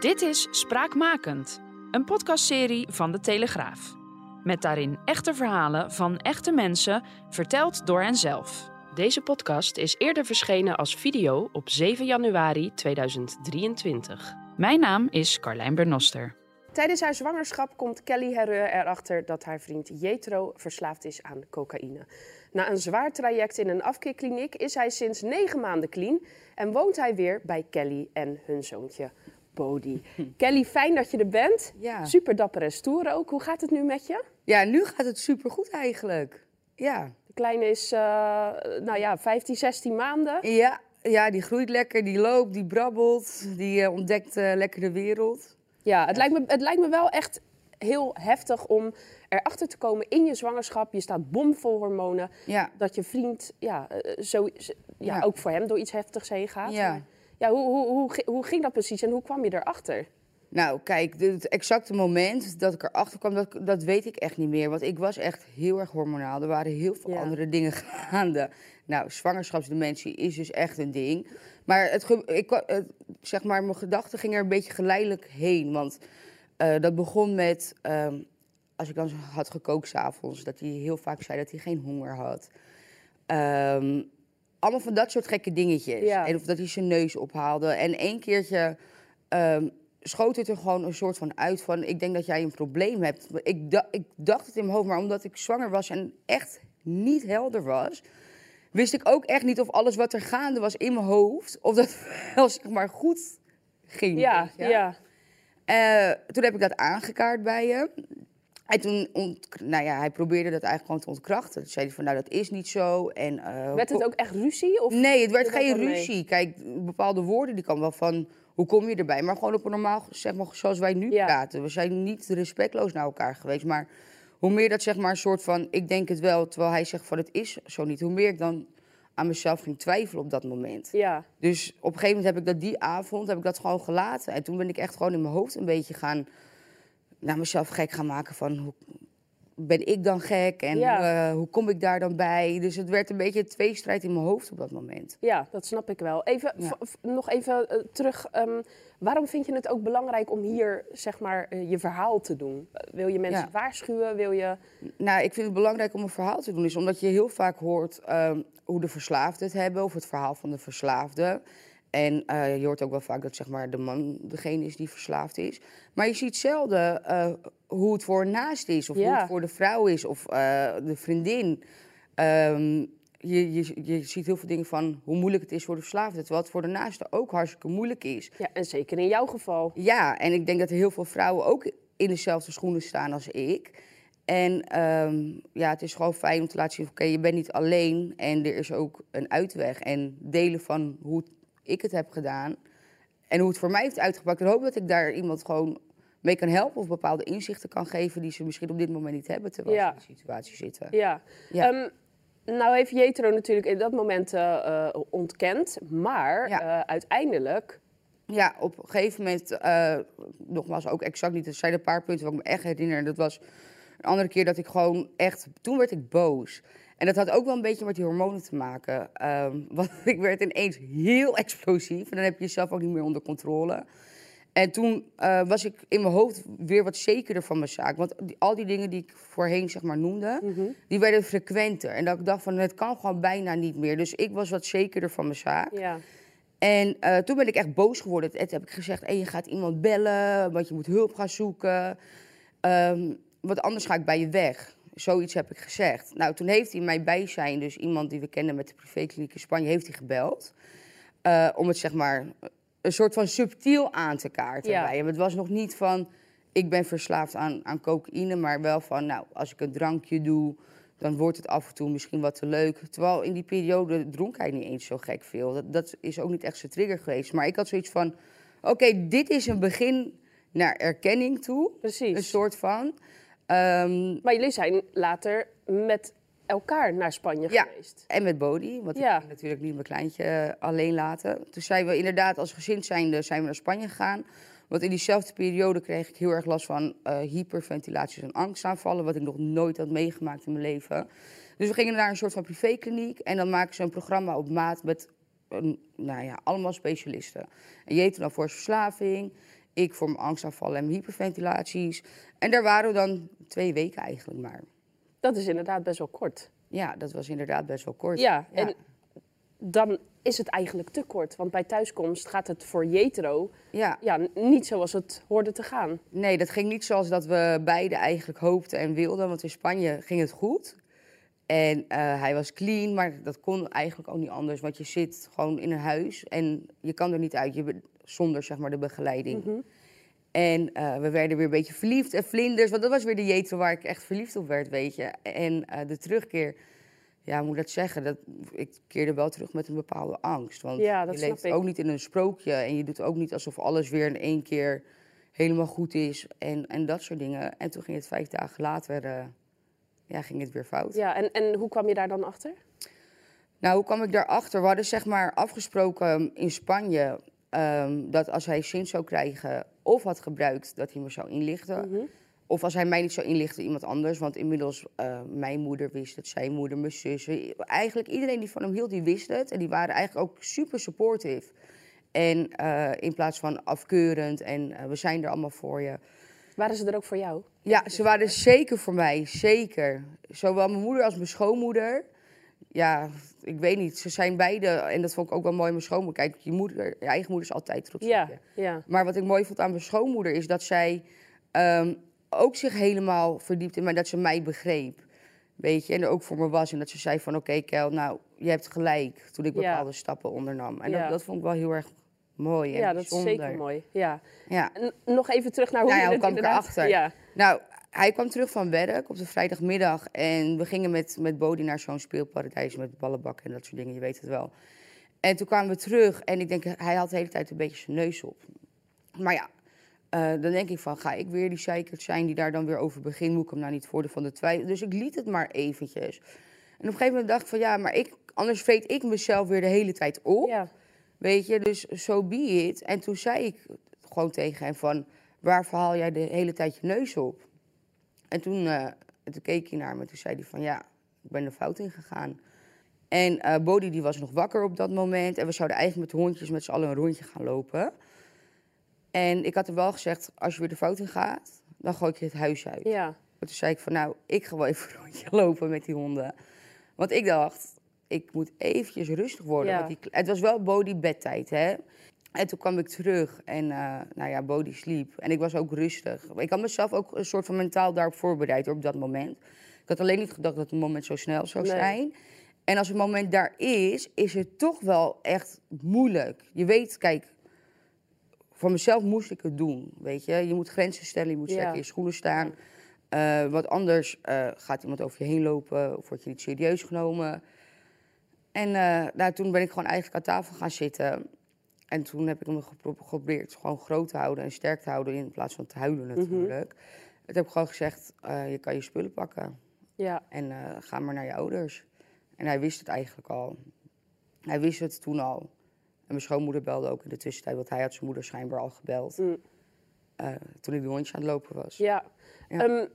Dit is Spraakmakend, een podcastserie van De Telegraaf. Met daarin echte verhalen van echte mensen, verteld door henzelf. Deze podcast is eerder verschenen als video op 7 januari 2023. Mijn naam is Carlijn Bernoster. Tijdens haar zwangerschap komt Kelly Herreur erachter dat haar vriend Jetro verslaafd is aan cocaïne. Na een zwaar traject in een afkeerkliniek is hij sinds negen maanden clean en woont hij weer bij Kelly en hun zoontje Kelly, fijn dat je er bent. Ja. Super dapper en stoer ook. Hoe gaat het nu met je? Ja, nu gaat het supergoed eigenlijk. Ja. De kleine is, eh, nou ja, 15, 16 maanden. Ja, ja, die groeit lekker, die loopt, die brabbelt, die eh, ontdekt eh, lekker de wereld. Ja, het lijkt, me, het lijkt me wel echt heel heftig om erachter te komen in je zwangerschap. Je staat bomvol hormonen. Ja. Dat je vriend, ja, zo, ja, Ja. ook voor hem door iets heftigs heen gaat. Ja. Maar, ja, hoe, hoe, hoe, hoe ging dat precies en hoe kwam je erachter? Nou, kijk, het exacte moment dat ik erachter kwam, dat, dat weet ik echt niet meer. Want ik was echt heel erg hormonaal. Er waren heel veel Ja. andere dingen gaande. Nou, zwangerschapsdementie is dus echt een ding. Maar, het, ik, zeg maar mijn gedachten gingen er een beetje geleidelijk heen. Want eh, dat begon met, ehm, als ik dan had gekookt s'avonds, dat hij heel vaak zei dat hij geen honger had. Ehm, allemaal van dat soort gekke dingetjes. Ja. En of dat hij zijn neus ophaalde. En één keertje ehm, schoot het er gewoon een soort van uit van... ik denk dat jij een probleem hebt. Ik, da- ik dacht het in mijn hoofd, maar omdat ik zwanger was en echt niet helder was... wist ik ook echt niet of alles wat er gaande was in mijn hoofd... of dat wel zeg maar goed ging. Ja, ja. Eh, toen heb ik dat aangekaart bij hem. En toen, ont- nou ja, hij probeerde dat eigenlijk gewoon te ontkrachten. Toen zei hij van, nou, dat is niet zo. En, eh, Werd het ook echt ruzie? Of? Nee, het werd geen mee. ruzie. Kijk, bepaalde woorden, die kan wel van... Hoe kom je erbij? Maar gewoon op een normaal, zeg maar, zoals wij nu Ja. praten. We zijn niet respectloos naar elkaar geweest. Maar hoe meer dat, zeg maar, een soort van... Ik denk het wel, terwijl hij zegt van, het is zo niet. Hoe meer ik dan aan mezelf ging twijfelen op dat moment. Ja, Dus op een gegeven moment heb ik dat die avond heb ik dat gewoon gelaten. En toen ben ik echt gewoon in mijn hoofd een beetje gaan naar mezelf gek gaan maken van hoe ben ik dan gek en Ja. eh, hoe kom ik daar dan bij? Dus het werd een beetje een tweestrijd in mijn hoofd op dat moment. ja, dat snap ik wel. Even, Ja. nog even eh, terug. ehm, waarom vind je het ook belangrijk om hier zeg maar, eh, je verhaal te doen? Wil je mensen Ja. waarschuwen? Wil je... Nou, ik vind het belangrijk om een verhaal te doen, is omdat je heel vaak hoort ehm, hoe de verslaafden het hebben of het verhaal van de verslaafde. En eh, je hoort ook wel vaak dat zeg maar, de man degene is die verslaafd is. Maar je ziet zelden eh, hoe het voor een naast is, of hoe het voor de vrouw is, of eh, de vriendin. Ehm, je, je, je ziet heel veel dingen van hoe moeilijk het is voor de verslaafde, terwijl het voor de naaste ook hartstikke moeilijk is. Ja, en zeker in jouw geval. Ja, en ik denk dat er heel veel vrouwen ook in dezelfde schoenen staan als ik. En ehm, ja, het is gewoon fijn om te laten zien, oké, je bent niet alleen en er is ook een uitweg. En delen van hoe ik het heb gedaan en hoe het voor mij heeft uitgepakt. En hoop dat ik daar iemand gewoon mee kan helpen of bepaalde inzichten kan geven die ze misschien op dit moment niet hebben terwijl Ja. ze in die situatie zitten. Ja. Ja. Ehm, nou heeft Jetro natuurlijk in dat moment eh, ontkend. Maar Ja. eh, uiteindelijk... Ja, op een gegeven moment, eh, nogmaals ook exact niet, er zijn een paar punten waar ik me echt herinner. En dat was een andere keer dat ik gewoon echt, toen werd ik boos. En dat had ook wel een beetje met die hormonen te maken. Ehm, want ik werd ineens heel explosief en dan heb je jezelf ook niet meer onder controle. En toen eh, was ik in mijn hoofd weer wat zekerder van mijn zaak. Want die- al die dingen die ik voorheen zeg maar noemde, die werden frequenter. En dat ik dacht van, het kan gewoon bijna niet meer. Dus ik was wat zekerder van mijn zaak. Ja. En eh, toen ben ik echt boos geworden. Toen heb ik gezegd, hey, je gaat iemand bellen, want je moet hulp gaan zoeken. Ehm, want anders ga ik bij je weg. Zoiets heb ik gezegd. Nou, toen heeft hij mij bij zijn, dus iemand die we kennen met de privékliniek in Spanje, heeft hij gebeld. Eh, om het zeg maar een soort van subtiel aan te kaarten Ja. bij hem. Het was nog niet van, ik ben verslaafd aan, aan cocaïne, maar wel van, nou, als ik een drankje doe, dan wordt het af en toe misschien wat te leuk. Terwijl in die periode dronk hij niet eens zo gek veel. Dat, dat is ook niet echt zijn trigger geweest. Maar ik had zoiets van, oké, dit is een begin naar erkenning toe. Precies. Een soort van. Ehm, Maar jullie zijn later met elkaar naar Spanje Ja. geweest. en met Bodie, want Ja. ik natuurlijk niet mijn kleintje eh, alleen laten. Toen zijn we inderdaad als gezin zijnde zijn we naar Spanje gegaan. Want in diezelfde periode kreeg ik heel erg last van eh, hyperventilaties en angstaanvallen. Wat ik nog nooit had meegemaakt in mijn leven. Dus we gingen naar een soort van privékliniek. En dan maken ze een programma op maat met een, nou ja, allemaal specialisten. En Jeetje dan voor verslaving. Ik voor mijn angstaanvallen en mijn hyperventilaties. En daar waren we dan twee weken eigenlijk maar. Dat is inderdaad best wel kort. Ja, dat was inderdaad best wel kort. Ja, en dan is het eigenlijk te kort. Want bij thuiskomst gaat het voor Jetro ja. ja, niet zoals het hoorde te gaan. Nee, dat ging niet zoals dat we beiden eigenlijk hoopten en wilden. Want in Spanje ging het goed. En eh, hij was clean, maar dat kon eigenlijk ook niet anders. Want je zit gewoon in een huis en je kan er niet uit je, zonder zeg maar, de begeleiding. En eh, we werden weer een beetje verliefd en vlinders. Want dat was weer de jeter waar ik echt verliefd op werd, weet je. En eh, de terugkeer, ja, moet ik dat zeggen? Dat, ik keerde wel terug met een bepaalde angst. Want Ja, je leeft ik. ook niet in een sprookje. En je doet ook niet alsof alles weer in één keer helemaal goed is. En, en dat soort dingen. En toen ging het vijf dagen later, eh, ja, ging het weer fout. Ja, en, en hoe kwam je daar dan achter? Nou, hoe kwam ik daarachter? We hadden zeg maar afgesproken in Spanje ehm, dat als hij zin zou krijgen of had gebruikt, dat hij me zou inlichten. Mhm. Of als hij mij niet zou inlichten, iemand anders. Want inmiddels, eh, mijn moeder wist het, zijn moeder, mijn zussen. Eigenlijk iedereen die van hem hield, die wist het. En die waren eigenlijk ook super supportive. En eh, in plaats van afkeurend en eh, we zijn er allemaal voor je. Waren ze er ook voor jou? Ja, ze waren zeker voor mij, zeker. Zowel mijn moeder als mijn schoonmoeder. Ja, ik weet niet, ze zijn beide, en dat vond ik ook wel mooi, mijn schoonmoeder. Kijk, je, moeder, je eigen moeder is altijd trots op je. ja. Maar wat ik mooi vond aan mijn schoonmoeder is dat zij ehm, ook zich helemaal verdiepte, maar dat ze mij begreep. Weet je, en er ook voor me was. En dat ze zei van, oké Kel, nou, je hebt gelijk. Toen ik Ja. bepaalde stappen ondernam. En Ja. dat, dat vond ik wel heel erg mooi en Ja, dat is zeker mooi. Ja. Ja. En nog even terug naar hoe Nou je hoe het kwam ik inderdaad... erachter? Ja. Nou, hij kwam terug van werk op de vrijdagmiddag. En we gingen met, met Bodie naar zo'n speelparadijs met ballenbakken en dat soort dingen. Je weet het wel. En toen kwamen we terug en ik denk, hij had de hele tijd een beetje zijn neus op. Maar ja, eh, dan denk ik van, ga ik weer die zeikert zijn die daar dan weer over begint? Moet ik hem nou niet voordeel van de twijfel? Dus ik liet het maar eventjes. En op een gegeven moment dacht ik van, ja, maar ik, anders vreet ik mezelf weer de hele tijd op. Ja. Weet je, dus so be it. En toen zei ik gewoon tegen hem van, waar verhaal jij de hele tijd je neus op? En toen, eh, toen keek hij naar me en toen zei hij van, ja, ik ben de fout ingegaan. En eh Bodie die was nog wakker op dat moment. En we zouden eigenlijk met de hondjes met z'n allen een rondje gaan lopen. En ik had hem wel gezegd, als je weer de fout in gaat, dan gooi ik je het huis uit. Ja. Maar toen zei ik van, nou, ik ga wel even een rondje lopen met die honden. Want ik dacht, ik moet eventjes rustig worden. Ja. Want die, het was wel Bodie bedtijd, hè. En toen kwam ik terug en, eh, nou ja, Bodie sliep. En ik was ook rustig. Ik had mezelf ook een soort van mentaal daarop voorbereid, hoor, op dat moment. Ik had alleen niet gedacht dat het moment zo snel zou Nee. zijn. En als het moment daar is, is het toch wel echt moeilijk. Je weet, kijk, voor mezelf moest ik het doen, weet je. Je moet grenzen stellen, je moet sterk Ja. in je schoenen staan. Eh, want anders eh, gaat iemand over je heen lopen of word je niet serieus genomen. En eh, nou, toen ben ik gewoon eigenlijk aan tafel gaan zitten. En toen heb ik hem gepro- geprobeerd gewoon groot te houden en sterk te houden in plaats van te huilen natuurlijk. Toen heb ik gewoon gezegd, eh, je kan je spullen pakken Ja. en eh, ga maar naar je ouders. En hij wist het eigenlijk al. Hij wist het toen al. En mijn schoonmoeder belde ook in de tussentijd, want hij had zijn moeder schijnbaar al gebeld. Mm. eh, toen ik de hondje aan het lopen was. Ja. Ja. Ehm,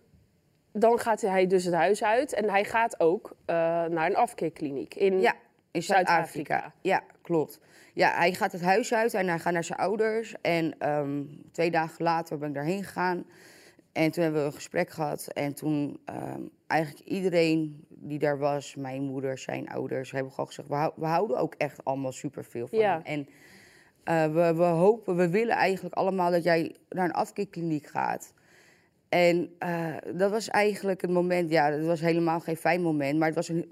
dan gaat hij dus het huis uit en hij gaat ook naar een afkeerkliniek in Ja, in Zuid-Afrika. Zuid-Afrika. Ja, klopt. Ja, hij gaat het huis uit en hij gaat naar zijn ouders. En ehm, twee dagen later ben ik daarheen gegaan. En toen hebben we een gesprek gehad. En toen ehm, eigenlijk iedereen die daar was, mijn moeder, zijn ouders, hebben gewoon gezegd: we, hou- we houden ook echt allemaal superveel van Ja. hem. En eh, we, we hopen, we willen eigenlijk allemaal dat jij naar een afkeerkliniek gaat. En eh, dat was eigenlijk het moment, ja, dat was helemaal geen fijn moment, maar het was een,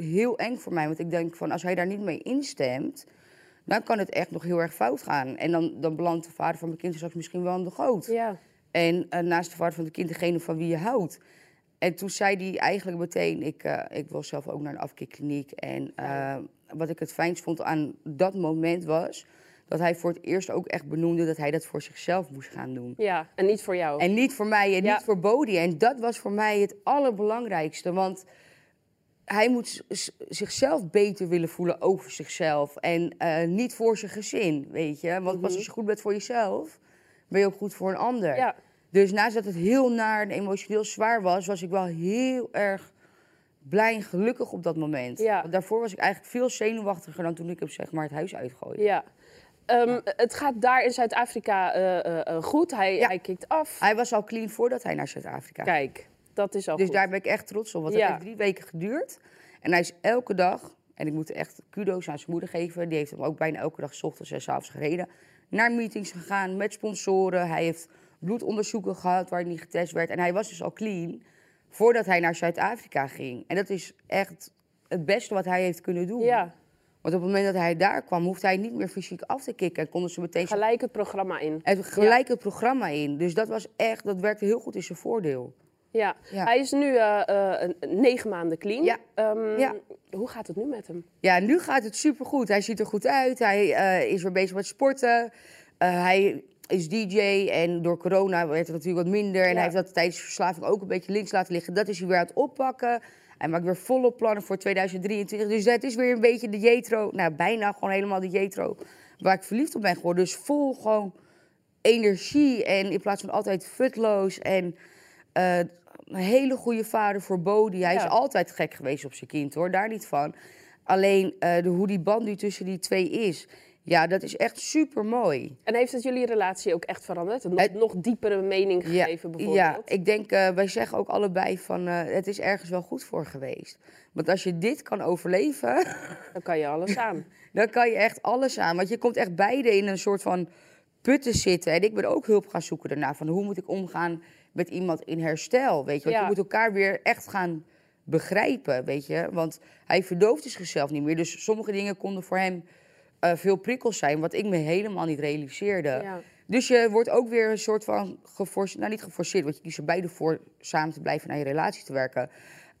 heel eng voor mij. Want ik denk van, als hij daar niet mee instemt, dan kan het echt nog heel erg fout gaan. En dan, dan belandt de vader van mijn kind straks misschien wel aan de goot. Ja. En eh, naast de vader van het kind degene van wie je houdt. En toen zei hij eigenlijk meteen, ik, eh, ik wil zelf ook naar een afkeerkliniek. En eh, wat ik het fijnst vond aan dat moment was... dat hij voor het eerst ook echt benoemde dat hij dat voor zichzelf moest gaan doen. Ja, en niet voor jou. En niet voor mij en Ja. niet voor Bodie. En dat was voor mij het allerbelangrijkste. Want hij moet zichzelf beter willen voelen over zichzelf. En eh, niet voor zijn gezin, weet je. Want pas als je goed bent voor jezelf, ben je ook goed voor een ander. Mhm. Ja, Dus naast dat het heel naar en emotioneel zwaar was, was ik wel heel erg blij en gelukkig op dat moment. Ja. Want daarvoor was ik eigenlijk veel zenuwachtiger dan toen ik hem zeg maar het huis uitgooide. ja. Ehm, Het gaat daar in Zuid-Afrika eh, eh, goed. Hij, hij kikt af. Hij was al clean voordat hij naar Zuid-Afrika. Kijk, dat is al Dus goed. daar ben ik echt trots op. Want Ja. het heeft drie weken geduurd. En hij is elke dag, en ik moet echt kudo's aan zijn moeder geven. Die heeft hem ook bijna elke dag 's ochtends en 's avonds gereden. Naar meetings gegaan met sponsoren. Hij heeft bloedonderzoeken gehad waar hij niet getest werd. En hij was dus al clean voordat hij naar Zuid-Afrika ging. En dat is echt het beste wat hij heeft kunnen doen. Ja, Want op het moment dat hij daar kwam, hoefde hij niet meer fysiek af te kicken. En konden ze meteen gelijk het programma in. het, gelijk het programma in. Dus dat was echt, dat werkte heel goed in zijn voordeel. Ja. Ja. Hij is nu eh, eh, negen maanden clean. Ja. Ehm, Ja. Hoe gaat het nu met hem? Ja, nu gaat het supergoed. Hij ziet er goed uit. Hij eh, is weer bezig met sporten. Hij is DJ en door corona werd het natuurlijk wat minder. En hij heeft dat tijdens verslaving ook een beetje links laten liggen. Dat is hij weer aan het oppakken. Hij maakt weer volop plannen voor 2023. Dus het is weer een beetje de Jetro. Nou, bijna gewoon helemaal de Jetro. Waar ik verliefd op ben geworden. Dus vol gewoon energie. En in plaats van altijd futloos. En een hele goede vader voor Bodie. Hij Ja. is altijd gek geweest op zijn kind hoor, daar niet van. Alleen eh, de, hoe die band nu tussen die twee is, ja, dat is echt super mooi. En heeft het jullie relatie ook echt veranderd? Een nog, Het- nog diepere mening Ja, gegeven bijvoorbeeld? ja, ik denk, eh, wij zeggen ook allebei van eh, het is ergens wel goed voor geweest. Want als je dit kan overleven, Dan kan je alles aan. dan kan je echt alles aan. Want je komt echt beide in een soort van put te zitten. En ik ben ook hulp gaan zoeken daarna van hoe moet ik omgaan met iemand in herstel, weet je. Want Ja. je moet elkaar weer echt gaan begrijpen, weet je. Want hij verdoofde zichzelf niet meer. Dus sommige dingen konden voor hem eh, veel prikkels zijn, wat ik me helemaal niet realiseerde. Ja. Dus je wordt ook weer een soort van geforceerd, nou niet geforceerd, want je kiest er beide voor samen te blijven naar je relatie te werken.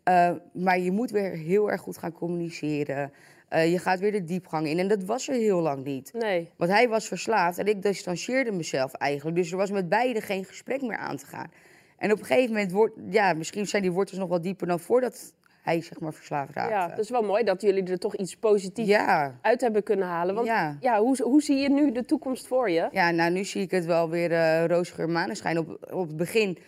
Uh, maar je moet weer heel erg goed gaan communiceren. Uh, je gaat weer de diepgang in. En dat was er heel lang niet. Nee. Want hij was verslaafd en ik distancieerde mezelf eigenlijk. Dus er was met beide geen gesprek meer aan te gaan. En op een gegeven moment, wordt, ja, misschien zijn die wortels nog wel dieper dan voordat hij zeg maar verslaafd raakte. Ja, het is wel mooi dat jullie er toch iets positiefs ja. uit hebben kunnen halen. Want Ja. ja. hoe, hoe zie je nu de toekomst voor je? Ja, nou nu zie ik het wel weer uh, roziger maneschijn. Op, op het begin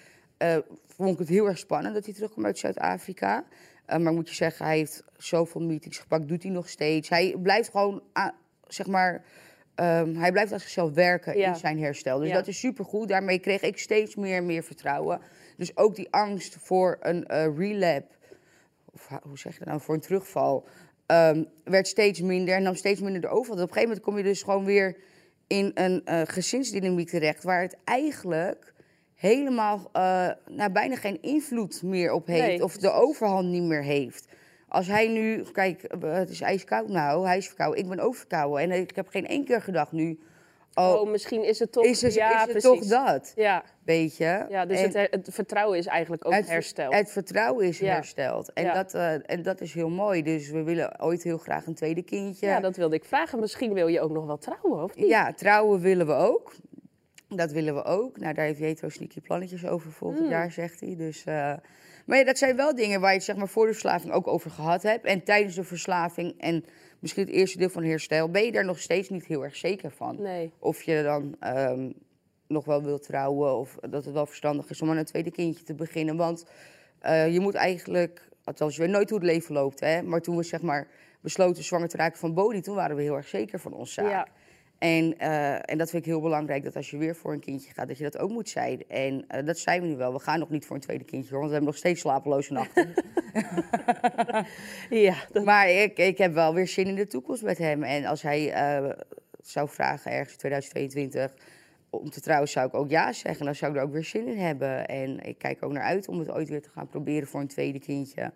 uh, vond ik het heel erg spannend dat hij terugkwam uit Zuid-Afrika. Uh, maar moet je zeggen, hij heeft zoveel meetings gepakt, doet hij nog steeds. Hij blijft gewoon, zeg maar, um, hij blijft aan zichzelf werken Ja. in zijn herstel. Dus Ja. dat is supergoed. Daarmee kreeg ik steeds meer en meer vertrouwen. Dus ook die angst voor een uh, relap, of hoe zeg je dat nou, voor een terugval, um, werd steeds minder en nam steeds minder de overhand. Op een gegeven moment kom je dus gewoon weer in een uh, gezinsdynamiek terecht, waar het eigenlijk helemaal uh, nou, bijna geen invloed meer op heeft. Nee, of de overhand niet meer heeft. Als hij nu, kijk, het is ijskoud nou, hij is verkouden, ik ben ook verkouden. En ik heb geen één keer gedacht nu, oh, oh misschien is het toch, is het, ja, is het toch dat, Ja, weet je. ja dus het, het vertrouwen is eigenlijk ook het, hersteld. Het vertrouwen is Ja. hersteld. En, Ja. dat, uh, en dat is heel mooi. Dus we willen ooit heel graag een tweede kindje. Ja, dat wilde ik vragen. Misschien wil je ook nog wel trouwen, of niet? Ja, trouwen willen we ook. Dat willen we ook. Nou, daar heeft Jetro sneaky plannetjes over volgend Mm. jaar, zegt hij. Dus, uh, maar ja, dat zijn wel dingen waar je het zeg maar, voor de verslaving ook over gehad hebt. En tijdens de verslaving en misschien het eerste deel van herstel... ben je daar nog steeds niet heel erg zeker van. Nee. Of je dan um, nog wel wilt trouwen of dat het wel verstandig is om aan een tweede kindje te beginnen. Want uh, je moet eigenlijk, althans je weet nooit hoe het leven loopt, hè. Maar toen we zeg maar besloten zwanger te raken van Bodie, toen waren we heel erg zeker van ons zaak. Ja. En, uh, en dat vind ik heel belangrijk, dat als je weer voor een kindje gaat, dat je dat ook moet zijn. En uh, dat zijn we nu wel. We gaan nog niet voor een tweede kindje, hoor, want we hebben nog steeds slapeloze nachten. ja, dat... Maar ik, ik heb wel weer zin in de toekomst met hem. En als hij uh, zou vragen ergens in 2022 om te trouwen, zou ik ook ja zeggen. Dan zou ik er ook weer zin in hebben. En ik kijk ook naar uit om het ooit weer te gaan proberen voor een tweede kindje.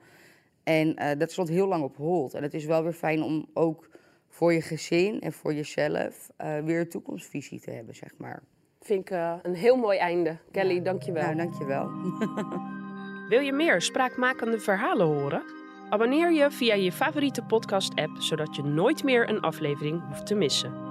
En dat stond heel lang op hold. En het is wel weer fijn om ook voor je gezin en voor jezelf uh, weer een toekomstvisie te hebben, zeg maar. Vind ik uh, een heel mooi einde. Kelly, ja. dank je wel. Nou, dank je wel. Wil je meer spraakmakende verhalen horen? Abonneer je via je favoriete podcast-app, zodat je nooit meer een aflevering hoeft te missen.